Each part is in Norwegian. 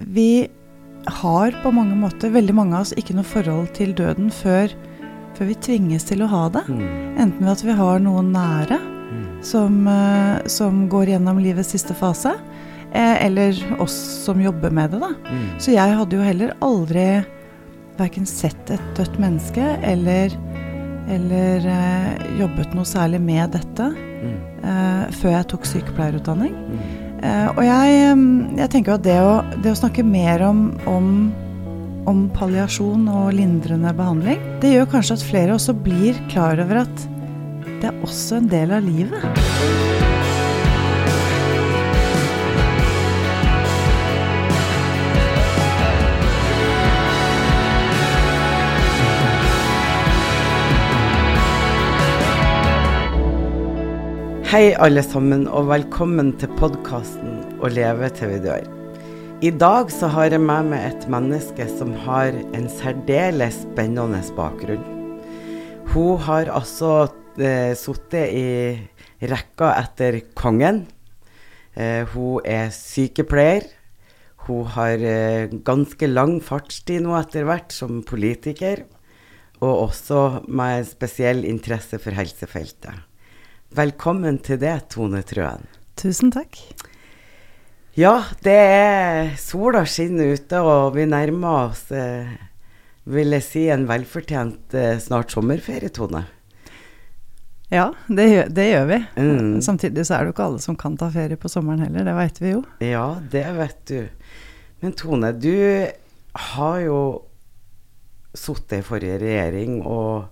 vi har på mange måter, veldig mange av oss, ikke noe forhold til døden før, før vi tvinges til å ha det. Mm. Enten ved at vi har noen nære Mm. som, eh, som går gjennom livets siste fase, eh, eller oss som jobber med det, da. Mm. Så jeg hadde jo heller aldri verken sett et dødt menneske eller, eller eh, jobbet noe særlig med dette Mm. eh, før jeg tok sykepleierutdanning. Eh, og jeg, jeg tenker at det å, det å snakke mer om, om, om palliasjon og lindrende behandling, det gjør kanskje at flere også blir klar over at det er også en del av livet. Hei, alle sammen, og velkommen til podkasten 'Å leve til vi dør'. I dag så har jeg med meg et menneske som har en særdeles spennende bakgrunn. Hun har altså eh, sittet i rekka etter kongen. Eh, hun er sykepleier. Hun har eh, ganske lang fartstid nå etter hvert som politiker, og også med spesiell interesse for helsefeltet. Velkommen til det, Tone Trøen. Tusen takk. Ja, det er sola skinner ute, og vi nærmer oss, eh, vil jeg si, en velfortjent eh, snart sommerferie, Tone. Ja, det, gjør- det gjør vi. Mm. Samtidig så er det jo ikke alle som kan ta ferie på sommeren heller, det veit vi jo. Ja, det vet du. Men Tone, du har jo sittet i forrige regjering og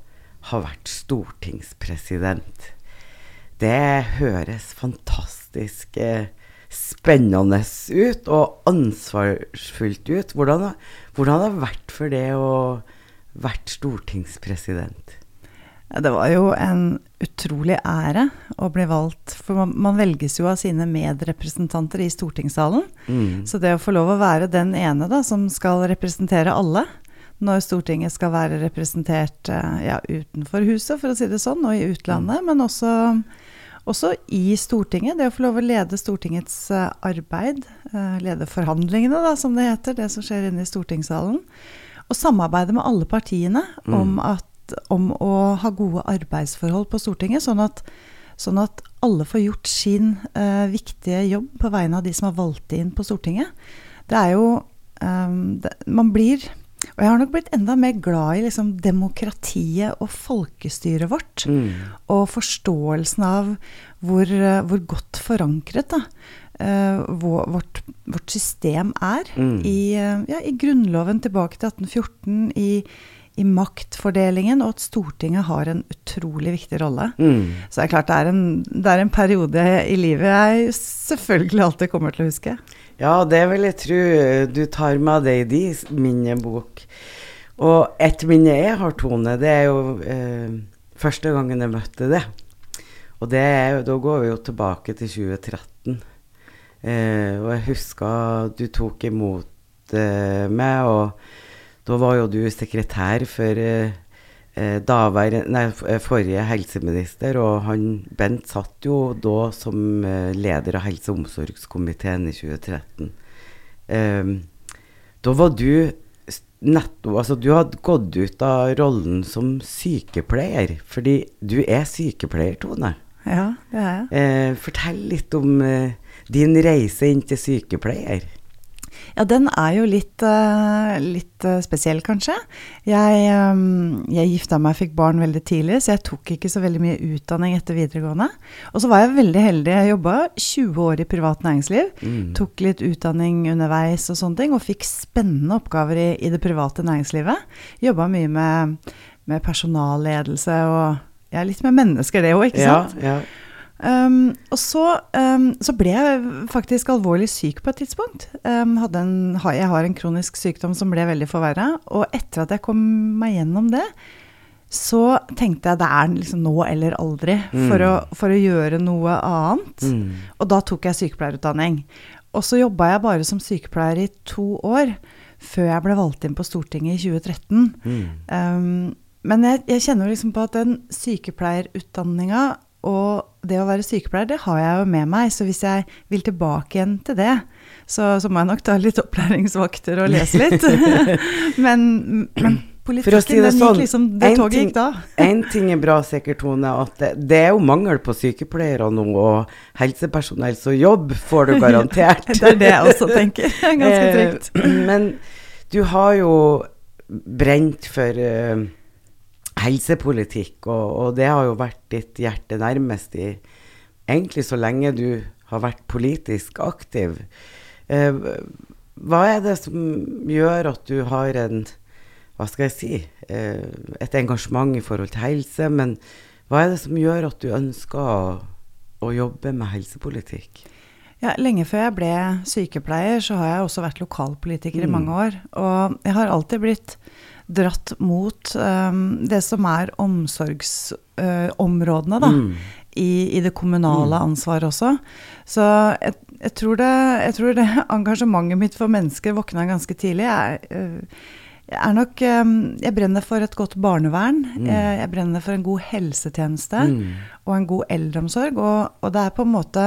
har vært stortingspresident. Det høres fantastisk eh, spennende ut og ansvarsfullt ut. Hvordan, hvordan har det vært for det å vært stortingspresident? Ja, Det var jo en utrolig ære å bli valgt, for man, man velges jo av sine medrepresentanter i stortingssalen. Mm. Så det å få lov å være den ene da, som skal representere alle, når Stortinget skal være representert eh, ja, utenfor huset, for å si det sånn, og i utlandet, men også, også i Stortinget. Det å få lov å lede Stortingets eh, arbeid, eh, lede forhandlingene, da, som det heter, det som skjer inne i stortingssalen. Og samarbeide med alle partiene om, at, om å ha gode arbeidsforhold på Stortinget, sånn at, sånn at alle får gjort sin uh, viktige jobb på vegne av de som har valgt inn på Stortinget. Det er jo um, det, Man blir Og jeg har nok blitt enda mer glad i liksom, demokratiet og folkestyret vårt. Mm. Og forståelsen av hvor, eh, hvor godt forankret da, eh, vårt, vårt system er. Mm. I, eh, ja, I Grunnloven tilbake til 1814, i, i maktfordelingen, og at Stortinget har en utrolig viktig rolle. Mm. Så det er klart det er, en, det er en periode i livet jeg selvfølgelig alltid kommer til å huske. Ja, det vil jeg tro du tar med deg din minnebok. Og et minne jeg har, Tone, det er jo eh, første gangen jeg møtte det. Og det er, da går vi jo tilbake til 2013. Eh, og jeg husker du tok imot eh, meg, og da var jo du sekretær for eh, eh, daværende, nei, eh, forrige helseminister, og han Bent satt jo da som eh, leder av helse- og omsorgskomiteen i 2013. Ehm, da var du nettopp Altså, du hadde gått ut av rollen som sykepleier, fordi du er sykepleier, Tone. Ja, det er jeg. Eh, fortell litt om eh, din reise inn til sykepleier. Ja, den er jo litt, eh, litt eh, spesiell, kanskje. Jeg, eh, jeg gifta meg fikk barn veldig tidlig, så jeg tok ikke så veldig mye utdanning etter videregående. Og så var jeg veldig heldig. Jeg jobba 20 år i privat næringsliv. Mm. Tok litt utdanning underveis og sånne ting, og fikk spennende oppgaver i, i det private næringslivet. Jobba mye med, med personalledelse og ja, litt med mennesker, det òg, ikke sant? Ja, ja. Um, og så, um, så ble jeg faktisk alvorlig syk på et tidspunkt. Um, en, jeg har en kronisk sykdom som ble veldig forverra. Og etter at jeg kom meg gjennom det, så tenkte jeg det er liksom nå eller aldri for, å, for å gjøre noe annet. Mm. Og da tok jeg sykepleierutdanning. Og så jobba jeg bare som sykepleier i to år før jeg ble valgt inn på Stortinget i 2013. Mm. Men jeg, jeg kjenner liksom på at den sykepleierutdanninga og det å være sykepleier, det har jeg jo med meg. Så hvis jeg vil tilbake igjen til det, så, så må jeg nok ta litt opplæringsvakter og lese litt. men, men politikken, si den sånn, gikk liksom Det toget gikk da. Én ting er bra sikkert, Tone, at det, det, er jo mangel på sykepleiere nå, og helsepersonell, så jobb får du garantert. det er det jeg også tenker. Ganske eh, trygt. men du har jo brent for uh, helsepolitikk, og, og, det har jo vært ditt hjerte nærmest i egentlig så lenge du har vært politisk aktiv. Eh, hva er det som gjør at du har en hva skal jeg si eh, et engasjement i forhold til helse, men hva er det som gjør at du ønsker å, å jobbe med helsepolitikk? Ja, lenge før jeg ble sykepleier, så har jeg også vært lokalpolitiker mm. i mange år. Og jeg har alltid blitt dratt mot um, det som er omsorgsområdene, uh, da. Mm. I, I, det kommunale mm. ansvaret også. Så jeg, jeg, tror det, jeg, tror det, engasjementet mitt for mennesker våkna ganske tidlig. Jeg, uh, jeg er nok um, Jeg brenner for et godt barnevern. Mm. Jeg, jeg, brenner for en god helsetjeneste mm. og en god eldreomsorg. Og, og, det er på en måte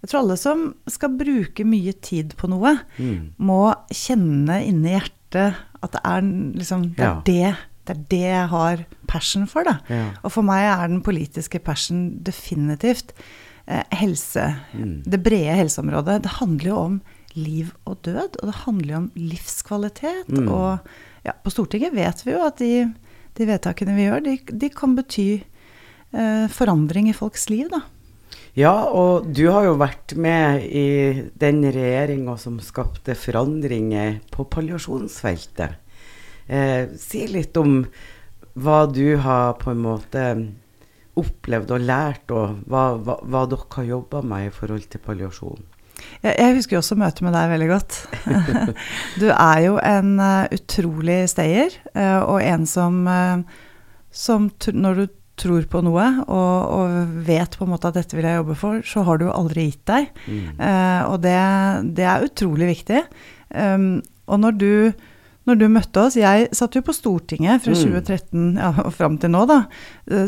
Jeg tror alle som skal bruke mye tid på noe, mm. må kjenne inni hjertet at det er liksom Det er, ja. det, det, er det jeg har passion for, da. Ja. Og for meg er den politiske passion definitivt eh, helse. Mm. Det brede helseområdet. Det handler jo om liv og død, og det handler jo om livskvalitet. Mm. Og ja, på Stortinget vet vi jo at de, de vedtakene vi gjør, de, de kan bety eh, forandring i folks liv, da. Ja, og du har jo vært med i den regjeringa som skapte forandringer på palliasjonsfeltet. Eh, si litt om hva du har på en måte opplevd og lært, og hva, hva, hva dere har jobba med i forhold til palliasjon. Jeg, jeg husker jo også møtet med deg veldig godt. du er jo en uh, utrolig stayer, uh, og en som, uh, som når du tror på noe og, og, vet på en måte at dette vil jeg jobbe for, så har du jo aldri gitt deg. Mm. Og det, det, er utrolig viktig. Um, og når du, når du, møtte oss Jeg satt jo på Stortinget fra mm. 2013 ja, og fram til nå, da.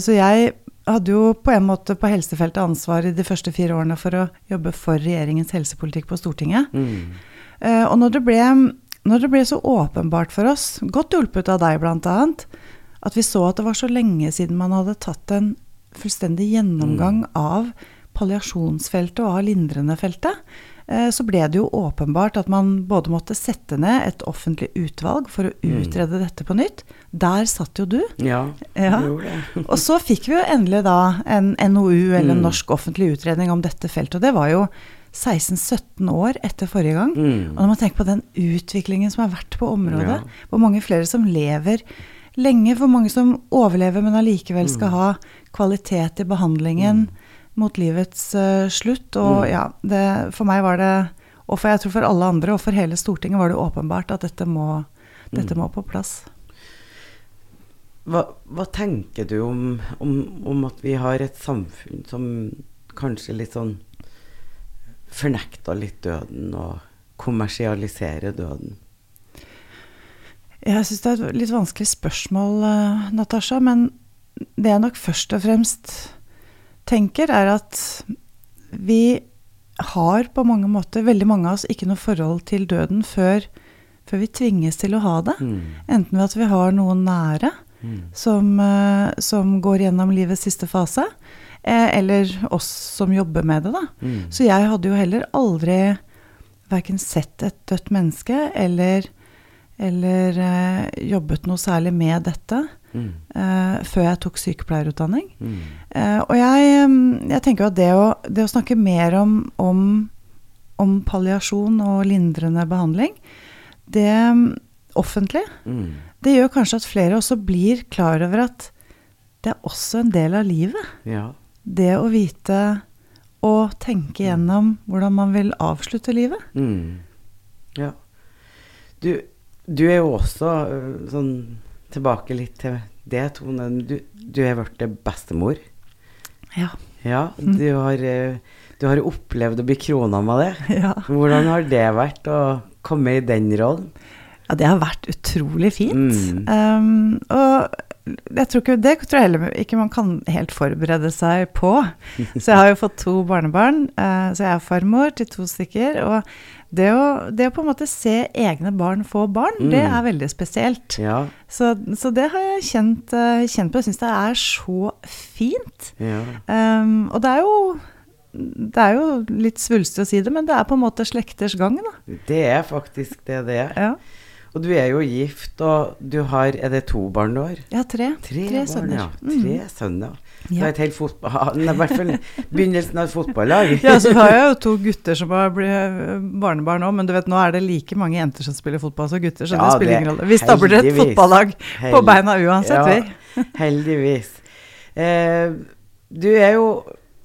Så jeg hadde jo på en måte på helsefeltet ansvar i de første fire årene for å jobbe for regjeringens helsepolitikk på Stortinget. Mm. Uh, og når det, ble, når det ble så åpenbart for oss, godt hjulpet av deg bl.a., at vi så at det var så lenge siden man hadde tatt en fullstendig gjennomgang mm. av palliasjonsfeltet og av lindrende feltet, så ble det jo åpenbart at man både måtte sette ned et offentlig utvalg for å mm. utrede mm. dette på nytt. Der satt jo du. Ja, ja. gjorde det. og så fikk vi jo endelig da en NOU, eller en mm. norsk offentlig utredning om dette feltet. Og det var jo 16-17 år etter forrige gang. Mm. Og når man tenker på den utviklingen som har vært på området, ja. hvor mange flere som lever lenge hvor mange som overlever, men allikevel skal mm. ha kvalitet i behandlingen mm. Mot livets uh, slutt. Og mm. ja, det, for meg var det, og for jeg tror for alle andre og for hele Stortinget, var det åpenbart at dette må, dette må på plass. Hva, hva tenker du om, om, om, at vi har et samfunn som kanskje litt sånn fornekter litt døden og kommersialiserer døden? Jeg syns det er et litt vanskelig spørsmål, uh, Natasha. Men det jeg nok først og fremst tenker, er at vi har på mange måter, veldig mange av oss, ikke noe forhold til døden før, før vi tvinges til å ha det. Mm. Enten ved at vi har noen nære mm. som, uh, som, går gjennom livets siste fase, eh, eller oss som jobber med det, da. Mm. Så jeg hadde jo heller aldri verken sett et dødt menneske eller eller eh, jobbet noe særlig med dette mm. eh, før jeg tok sykepleierutdanning. Mm. Eh, og jeg, mm, jeg, tenker at det å, det å snakke mer om, om, om, palliasjon og lindrende behandling, det mm, offentlig, mm. det gjør kanskje at flere også blir klar over at det er også en del av livet. Ja. Det å vite og tenke mm. gjennom hvordan man vil avslutte livet. Ja. Du, du er jo også øh, sånn Tilbake litt til det, Tone. Du, du er blitt bestemor. Ja. ja du, har, øh, du har opplevd å bli krona med det. Ja. Hvordan har det vært å komme i den rollen? Ja, det har vært utrolig fint. Mm. Um, og jeg tror ikke, Det tror jeg heller ikke man kan helt forberede seg på. Så jeg har jo fått to barnebarn, eh, så jeg er farmor til to stykker. Og det å, det å på en måte se egne barn få barn, Mm. det er veldig spesielt. Ja. Så, så det har jeg kjent, eh, kjent på. Jeg syns det er så fint. ja. Um, og det er jo det er jo litt svulstig å si det, men det er på en måte slekters gang, da. Det er faktisk det det er. Ja. Og du er jo gift, og du har Er det to barn du har? Ja, tre. Tre, Tre barn, sønner. ja. Mm. Tre sønner. Du Ja. har et helt fotball... I hvert fall begynnelsen av et fotballag. Ja, så har jeg jo to gutter som har blitt barnebarn òg, men du vet, nå er det like mange jenter som spiller fotball som gutter, så Ja, det spiller ingen rolle. Vi stabler et fotballag på beina uansett, Ja. vi. Heldigvis. Eh, du er jo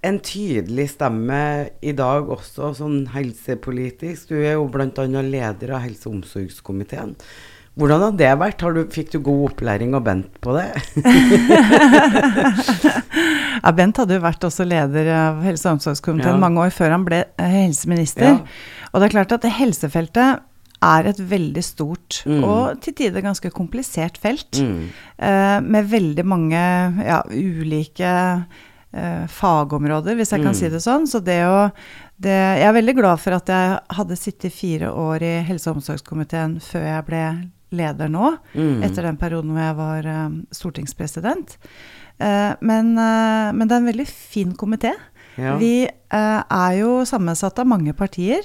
en tydelig stemme i dag også, sånn helsepolitisk. Du er jo bl.a. leder av helse- og omsorgskomiteen. Hvordan har det vært? Har du, fikk du god opplæring av Bent på det? Ja, Bent hadde jo vært også leder av helse- og omsorgskomiteen Ja. mange år før han ble eh, helseminister. Ja. Og det er klart at helsefeltet er et veldig stort Mm. og til tider ganske komplisert felt. Mm. eh, med veldig mange ja, ulike fagområder, hvis jeg kan Mm. si det sånn. Så det å det, Jeg er veldig glad for at jeg hadde sittet fire år i helse- og omsorgskomiteen før jeg ble leder nå, Mm. etter den perioden hvor jeg var eh, stortingspresident. Eh, men, eh, men det er en veldig fin komité. Ja. Vi eh, er jo sammensatt av mange partier,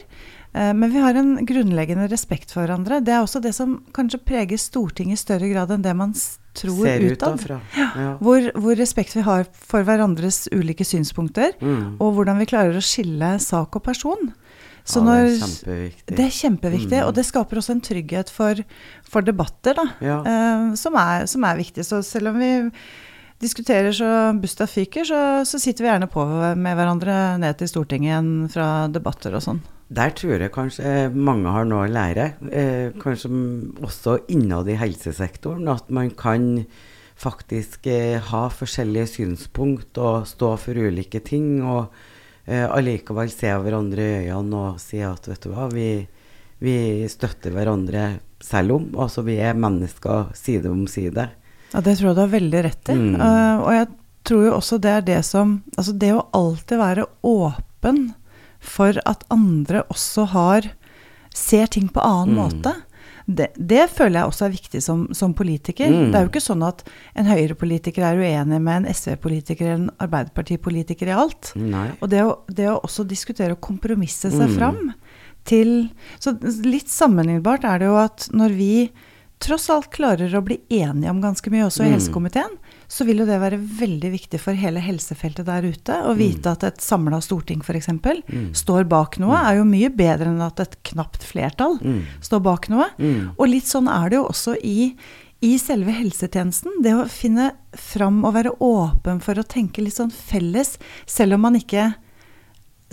eh, men vi har en grunnleggende respekt for hverandre. Det er også det som kanskje preger Stortinget i større grad enn det man tror Ser utad. utafra. Ja. Hvor, hvor respekt vi har for hverandres ulike synspunkter, Mm. og hvordan vi klarer å skille sak og person. Så ja, det er kjempeviktig. det er kjempeviktig, Mm. og det skaper også en trygghet for, for debatter, da, Ja. eh, som, er, som er viktig. Så selv om vi diskuterer så busta fyker, så, så sitter vi gjerne på med hverandre ned til Stortinget igjen fra debatter og sånn. Der tror jeg kanskje mange har noe å lære. Eh, kanskje også innad i helsesektoren. At man kan faktisk eh, ha forskjellige synspunkt og stå for ulike ting. Og eh, allikevel se hverandre i øynene og si at vet du hva, vi, vi støtter hverandre selv om. Altså vi er mennesker side om side. Ja, det tror jeg du har veldig rett i. Mm. Uh, og jeg tror jo også det er det som Altså det å alltid være åpen for at andre også har Ser ting på annen Mm. måte. Det, det føler jeg også er viktig som, som politiker. Mm. Det er jo ikke sånn at en Høyre-politiker er uenig med en SV-politiker eller en Arbeiderpartipolitiker i alt. Nei. Og det å, det å også diskutere og kompromisse seg Mm. fram til Så litt sammenlignbart er det jo at når vi tross alt klarer å bli enige om ganske mye også i Mm. helsekomiteen, så vil jo det være veldig viktig for hele helsefeltet der ute. Å vite at et samla storting f.eks. Mm. står bak noe, er jo mye bedre enn at et knapt flertall Mm. står bak noe. Mm. Og litt sånn er det jo også i, i selve helsetjenesten. Det å finne fram og være åpen for å tenke litt sånn felles, selv om man ikke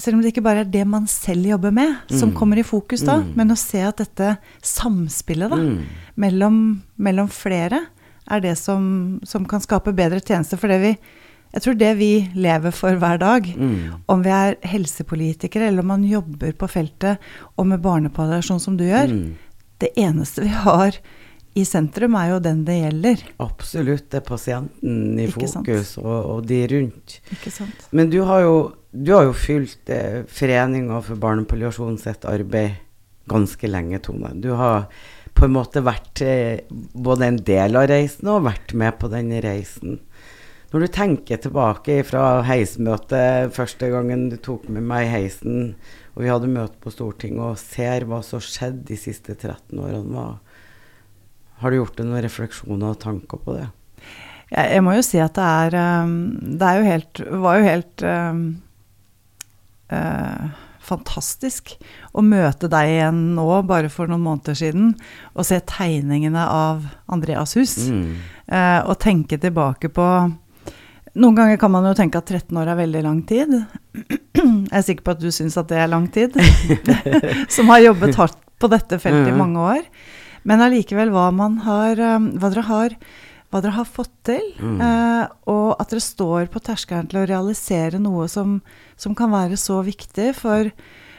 selv om det ikke bare er det man selv jobber med, som Mm. kommer i fokus da, Mm. men å se at dette samspillet da, Mm. mellom, mellom flere er det som, som kan skape bedre tjenester. For det vi, jeg tror det vi lever for hver dag, Mm. om vi er helsepolitikere eller om man jobber på feltet og med barnepalliasjon som du gjør, Mm. det eneste vi har i sentrum er jo den det gjelder. Absolutt. Det er pasienten i Ikke fokus, og, og de rundt. Ikke sant? Men du har jo, du har jo fylt eh, Foreninga for barnepalliasjon sitt arbeid ganske lenge, Tone. Du har på en måte vært eh, både en del av reisen og vært med på den reisen. Når du tenker tilbake fra heismøtet første gangen du tok med meg i heisen, og vi hadde møte på Stortinget, og ser hva som skjedde de siste 13 årene, har du gjort deg noen refleksjoner og tanker på det? Jeg, må jo si at det er um, Det er jo helt var jo helt um, eh, fantastisk å møte deg igjen nå, bare for noen måneder siden, og se tegningene av Andreas hus. Mm. Eh, og tenke tilbake på Noen ganger kan man jo tenke at 13 år er veldig lang tid. Jeg er sikker på at du syns at det er lang tid. Som har jobbet hardt på dette feltet i Mhm. mange år. Men allikevel hva man har um, Hva dere har, hva dere har fått til. Mm. Eh, og at dere står på terskelen til å realisere noe som, som kan være så viktig for,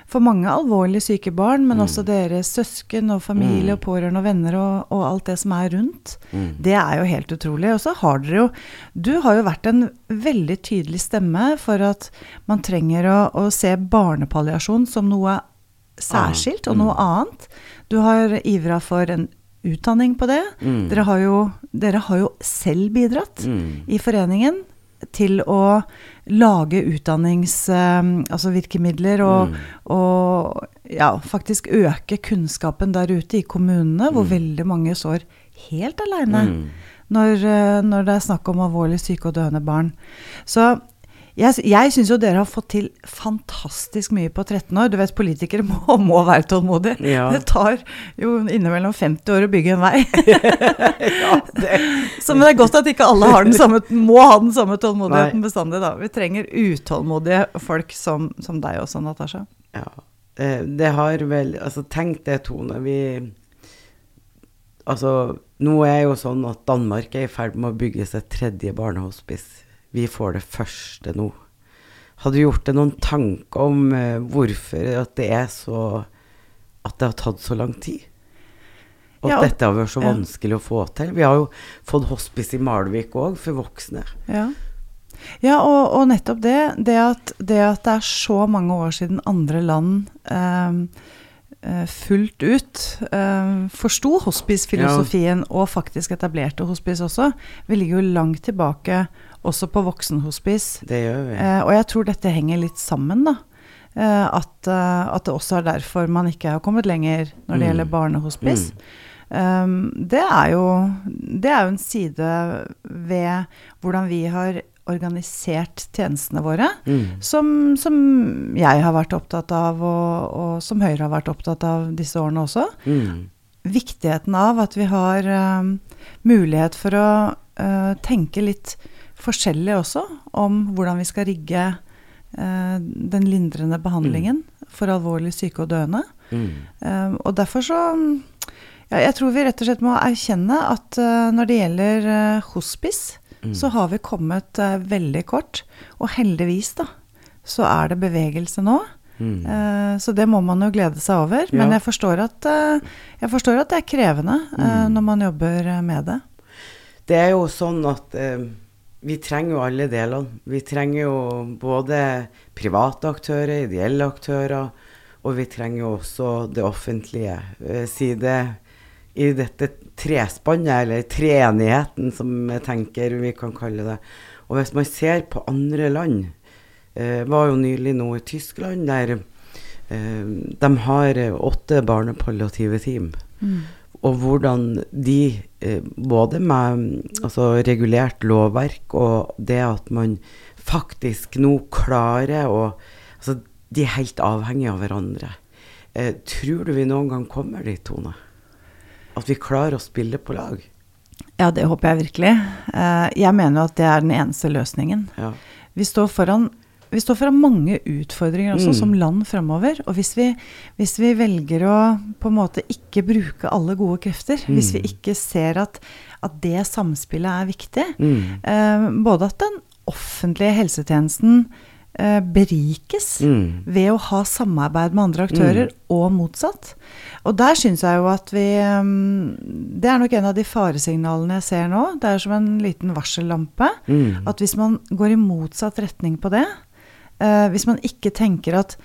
for mange alvorlig syke barn, men Mm. også deres søsken og familie Mm. og pårørende og venner og, og alt det som er rundt. Mm. Det er jo helt utrolig. Og så har dere jo Du har jo vært en veldig tydelig stemme for at man trenger å, å se barnepalliasjon som noe særskilt og Mm. noe annet. Du har ivra for en utdanning på det. Mm. Dere har jo, dere har jo selv bidratt Mm. i foreningen til å lage utdannings... eh, altså virkemidler og, Mm. og ja, faktisk øke kunnskapen der ute i kommunene, hvor Mm. veldig mange står helt aleine Mm. når, eh, når det er snakk om alvorlig syke og døende barn. Så jeg, jeg syns jo dere har fått til fantastisk mye på 13 år. Du vet, politikere må, må være tålmodige. Ja. Det tar jo innimellom 50 år å bygge en vei. ja, det Så men det er godt at ikke alle har den samme, må ha den samme tålmodigheten Nei. bestandig, da. Vi trenger utålmodige folk som, som deg også, Natasha. Ja. eh, Det har vel Altså, tenk det, Tone. Vi Altså, nå er jo sånn at Danmark er i ferd med å bygge seg tredje barnehospice. Vi får det første nå. Har du gjort deg noen tanker om eh, hvorfor at det er så At det har tatt så lang tid? Og at Ja, og- dette har vært så ja. vanskelig å få til? Vi har jo fått hospice i Malvik òg, for voksne. Ja, ja og, og nettopp det. Det at, det at det er så mange år siden andre land eh, fullt ut eh, forsto hospice-filosofien og faktisk etablerte hospice også. Vi ligger jo langt tilbake også på voksenhospice. Det gjør vi. Eh, og jeg tror dette henger litt sammen, da. Eh, at, eh, at det også er derfor man ikke har kommet lenger når det Mm. gjelder barnehospice. Um, det, er jo, det er jo en side ved hvordan vi har organisert tjenestene våre, Mm. som, som jeg har vært opptatt av, og, og som Høyre har vært opptatt av disse årene også. Mm. Viktigheten av at vi har um, mulighet for å uh, tenke litt forskjellig også om hvordan vi skal rigge uh, den lindrende behandlingen for alvorlig syke og døende. Mm. Um, og derfor så ja, Jeg tror vi rett og slett må erkjenne at uh, når det gjelder hospice, Mm. så har vi kommet uh, veldig kort. Og heldigvis, da, så er det bevegelse nå. Mm. Uh, så det må man jo glede seg over. Men jeg forstår, at, uh, jeg forstår at det er krevende Mm. når man jobber med det. Det er jo sånn at vi trenger jo alle delene. Vi trenger jo både private aktører, ideelle aktører, og vi trenger jo også det offentlige. Eh, side i dette trespannet, eller treenigheten, som jeg tenker vi kan kalle det. Og hvis man ser på andre land eh, var jo nylig nå i Tyskland, der eh, de har åtte barnepalliative team og hvordan de, eh, både med altså, regulert lovverk og det at man faktisk nå klarer å Altså, de er helt avhengige av hverandre. Eh, tror du vi noen gang kommer dit, Tone? At vi klarer å spille på lag? Ja, det håper jeg virkelig. Uh, jeg mener jo at det er den eneste løsningen. Ja. Vi står foran, vi står foran mange utfordringer også Mm. som land fremover. Og hvis vi, hvis vi velger å på en måte ikke bruke alle gode krefter, hvis vi Mm. ikke ser at, at det samspillet er viktig, Mm. eh, både at den offentlige helsetjenesten eh, berikes Mm. ved å ha samarbeid med andre aktører, og motsatt. Og der syns jeg jo at vi um, Det er nok en av de faresignalene jeg ser nå. Det er som en liten varsellampe. Mm. At hvis man går i motsatt retning på det, eh, hvis man ikke tenker at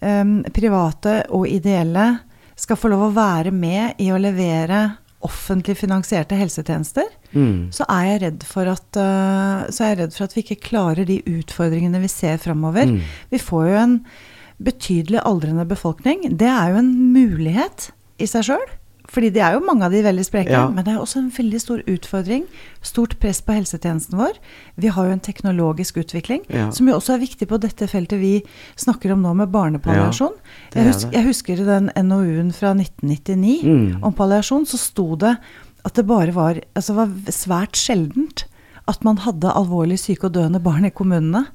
eh, private og ideelle skal få lov å være med i å levere offentlig finansierte helsetjenester, Mm. så er jeg redd for at, eh, så er jeg redd for at vi ikke klarer de utfordringene vi ser framover. Mm. Vi får jo en betydelig aldrende befolkning. Det er jo en mulighet i seg sjøl. Fordi de er jo mange av de veldig spreke, Ja. men det er også en veldig stor utfordring. Stort press på helsetjenesten vår. Vi har jo en teknologisk utvikling, Ja. som jo også er viktig på dette feltet vi snakker om nå med barnepalliasjon. jeg, er hus jeg husker den NOU-en fra 1999 Mm. om palliasjon, så sto det at det bare var, altså var svært sjeldent at man hadde alvorlig syke og døende barn i kommunene.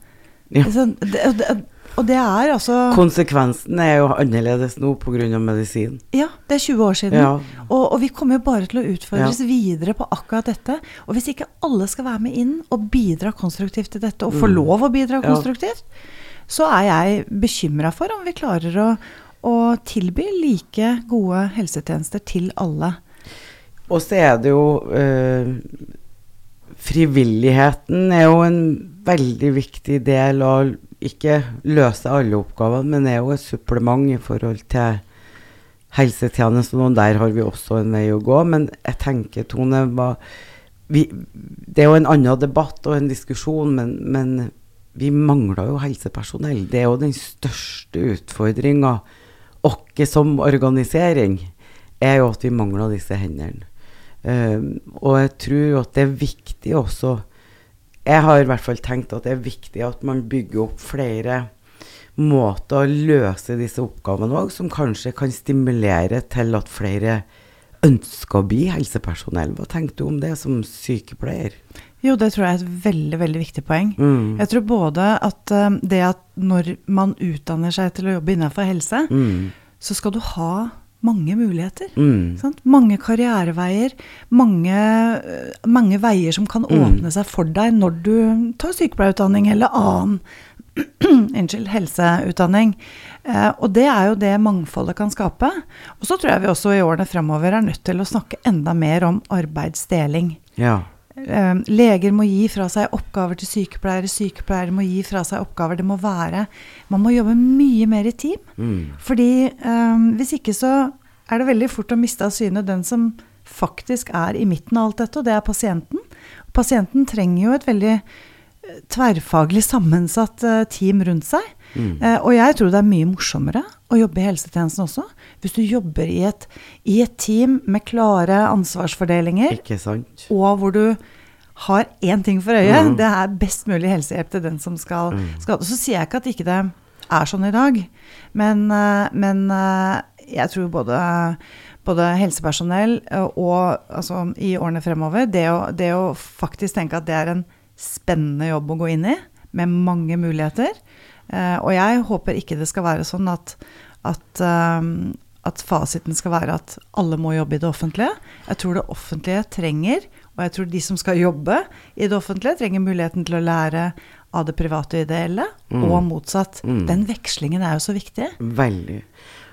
Ja. Det, det, og det er altså Konsekvensen er jo annerledes nå pga. medisin. Ja, det er 20 år siden. Ja. Og, og vi kommer jo bare til å utfordres videre på akkurat dette. Og hvis ikke alle skal være med inn og bidra konstruktivt til dette, og få Mm. lov å bidra Ja. konstruktivt, så er jeg bekymra for om vi klarer å, å tilby like gode helsetjenester til alle. Og så er det jo øh, Frivilligheten er jo en veldig viktig del av ikke løse alle oppgavene, men er jo et supplement i forhold til helsetjenesten, og der har vi også en vei å gå. Men jeg tenker, Tone, hva, vi, det er jo en annen debatt og en diskusjon, men, men vi mangler jo helsepersonell. Det er jo den største utfordringa vår som organisering, er jo at vi mangler disse hendene. Um, og jeg tror at det er viktig også Jeg har i hvert fall tenkt at det er viktig at man bygger opp flere måter å løse disse oppgavene òg, som kanskje kan stimulere til at flere ønsker å bli helsepersonell. Hva tenker du om det som sykepleier? Jo, det tror jeg er et veldig veldig viktig poeng. Mm. Jeg tror både at um, det at når man utdanner seg til å jobbe innenfor helse, Mm. så skal du ha mange muligheter. Mm. Sant? Mange karriereveier, mange, øh, mange veier som kan Mm. åpne seg for deg når du tar sykepleierutdanning eller annen unnskyld, helseutdanning. Eh, og det er jo det mangfoldet kan skape. Og så tror jeg vi også i årene fremover er nødt til å snakke enda mer om arbeidsdeling. Ja. Eh, leger må gi fra seg oppgaver til sykepleiere, sykepleiere må gi fra seg oppgaver. Det må være Man må jobbe mye mer i team. Mm. Fordi um, hvis ikke så er det veldig fort å miste av syne den som faktisk er i midten av alt dette, og det er pasienten. Pasienten trenger jo et veldig eh, tverrfaglig sammensatt team rundt seg. Mm. Uh, og jeg tror det er mye morsommere å jobbe i helsetjenesten også. Hvis du jobber i et, i et team med klare ansvarsfordelinger, og hvor du har én ting for øye, mm. det er best mulig helsehjelp til den som skal Mm. skade. Så sier jeg ikke at ikke det er sånn i dag, men, eh, men eh, jeg tror både, både helsepersonell eh, og altså, i årene fremover det å, det å faktisk tenke at det er en spennende jobb å gå inn i, med mange muligheter. Eh, og jeg håper ikke det skal være sånn at, at eh, at fasiten skal være at alle må jobbe i det offentlige. Jeg tror det offentlige trenger, og jeg tror de som skal jobbe i det offentlige, trenger muligheten til å lære av det private og ideelle, Mm. og motsatt. Mm. Den vekslingen er jo så viktig. Veldig.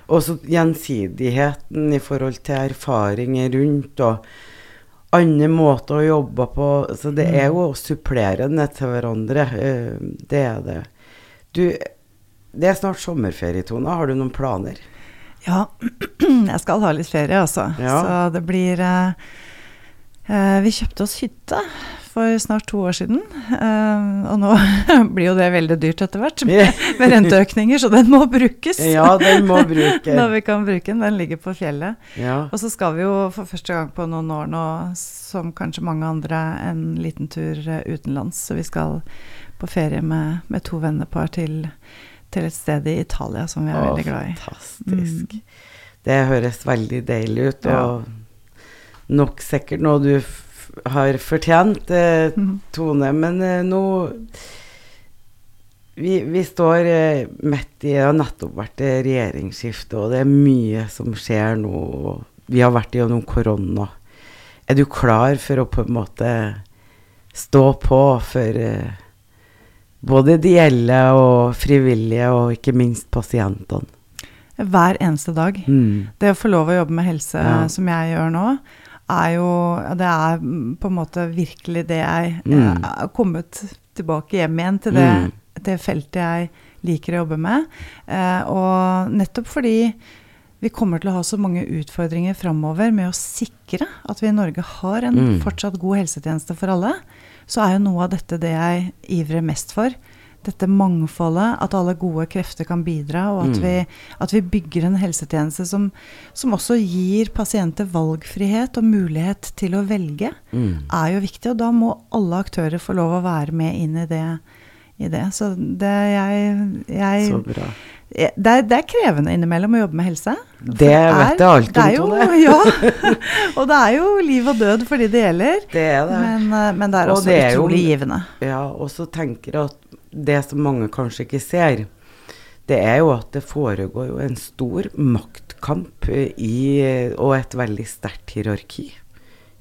Og så gjensidigheten i forhold til erfaringer rundt, og andre måter å jobbe på. Så det er jo supplerende til hverandre. eh, Det er det. Du, det er snart sommerferie, Tone. Har du noen planer? Ja, jeg skal ha litt ferie, altså. Ja. Så det blir eh, Vi kjøpte oss hytte for snart to år siden. eh, og nå blir jo det veldig dyrt etter hvert, med, med renteøkninger, så den må brukes. Ja, den må bruke. Når vi kan bruke den. Den ligger på fjellet. Ja. Og så skal vi jo for første gang på noen år nå, som kanskje mange andre, en liten tur eh, utenlands. Så vi skal på ferie med, med to vennepar til, til et sted i Italia som vi er Å, veldig glad i. Fantastisk. Mm. Det høres veldig deilig ut, Ja. Nok sikkert noe du har fortjent, eh, Mhm. Tone. Men eh, nå vi, vi står eh, midt i Det har nettopp vært eh, regjeringsskifte, og det er mye som skjer nå. Vi har vært gjennom korona. Er du klar for å på en måte stå på for eh, både ideelle og frivillige, og ikke minst pasientene? Hver eneste dag. Mm. Det å få lov å jobbe med helse Ja. som jeg gjør nå, er jo Det er på en måte virkelig det jeg Mm. Kommet tilbake hjem igjen til det, Mm. det feltet jeg liker å jobbe med. Eh, og nettopp fordi vi kommer til å ha så mange utfordringer framover med å sikre at vi i Norge har en Mm. fortsatt god helsetjeneste for alle, så er jo noe av dette det jeg ivrer mest for. Dette mangfoldet, at alle gode krefter kan bidra, og at, Mm. vi, at vi bygger en helsetjeneste som, som også gir pasienter valgfrihet og mulighet til å velge, Mm. er jo viktig. Og da må alle aktører få lov å være med inn i det. I det. Så det, jeg, jeg, Så bra. det, er, det er krevende innimellom å jobbe med helse. Det vet jeg alt det om, er jo, Tone. Ja, og det er jo liv og død for de det gjelder. Det er det. Men, eh, men det er Og også det er jo- givende. Ja, og så tenker jeg at det som mange kanskje ikke ser, det er jo at det foregår jo en stor maktkamp eh, i, og et veldig sterkt hierarki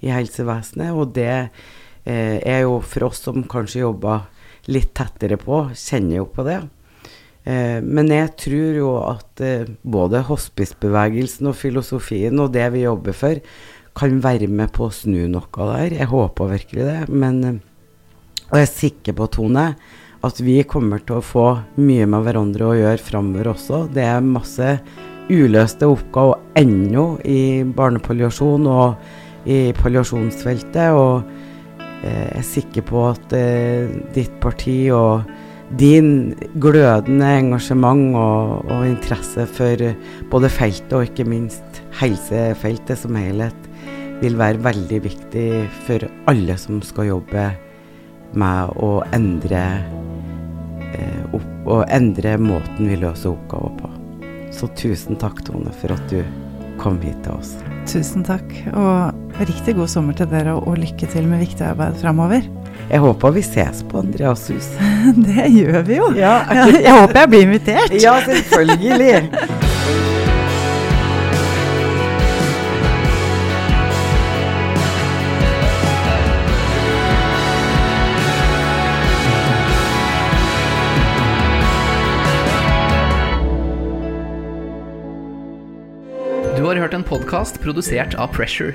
i helsevesenet. Og det eh, er jo for oss som kanskje jobber litt tettere på, kjenner jo på det. Eh, men jeg tror jo at eh, både hospicebevegelsen og filosofien og det vi jobber for, kan være med på å snu noe der. Jeg håper virkelig det. Men, og jeg er sikker på, Tone, at vi kommer til å få mye med hverandre å gjøre framover også. Det er masse uløste oppgaver ennå i barnepalliasjon og i palliasjonsfeltet. Og eh, jeg er sikker på at eh, ditt parti og din glødende engasjement og, og, interesse for både feltet og ikke minst helsefeltet som helhet vil være veldig viktig for alle som skal jobbe med å endre, eh, opp, å endre måten vi løser oppgaver på. Så tusen takk, Tone, for at du kom hit til oss. Tusen takk, og riktig god sommer til dere, og lykke til med viktig arbeid framover. Jeg håper vi ses på Andreas hus. Det gjør vi jo. Ja. Jeg håper jeg blir invitert. Ja, selvfølgelig. podkast produsert av Pressure.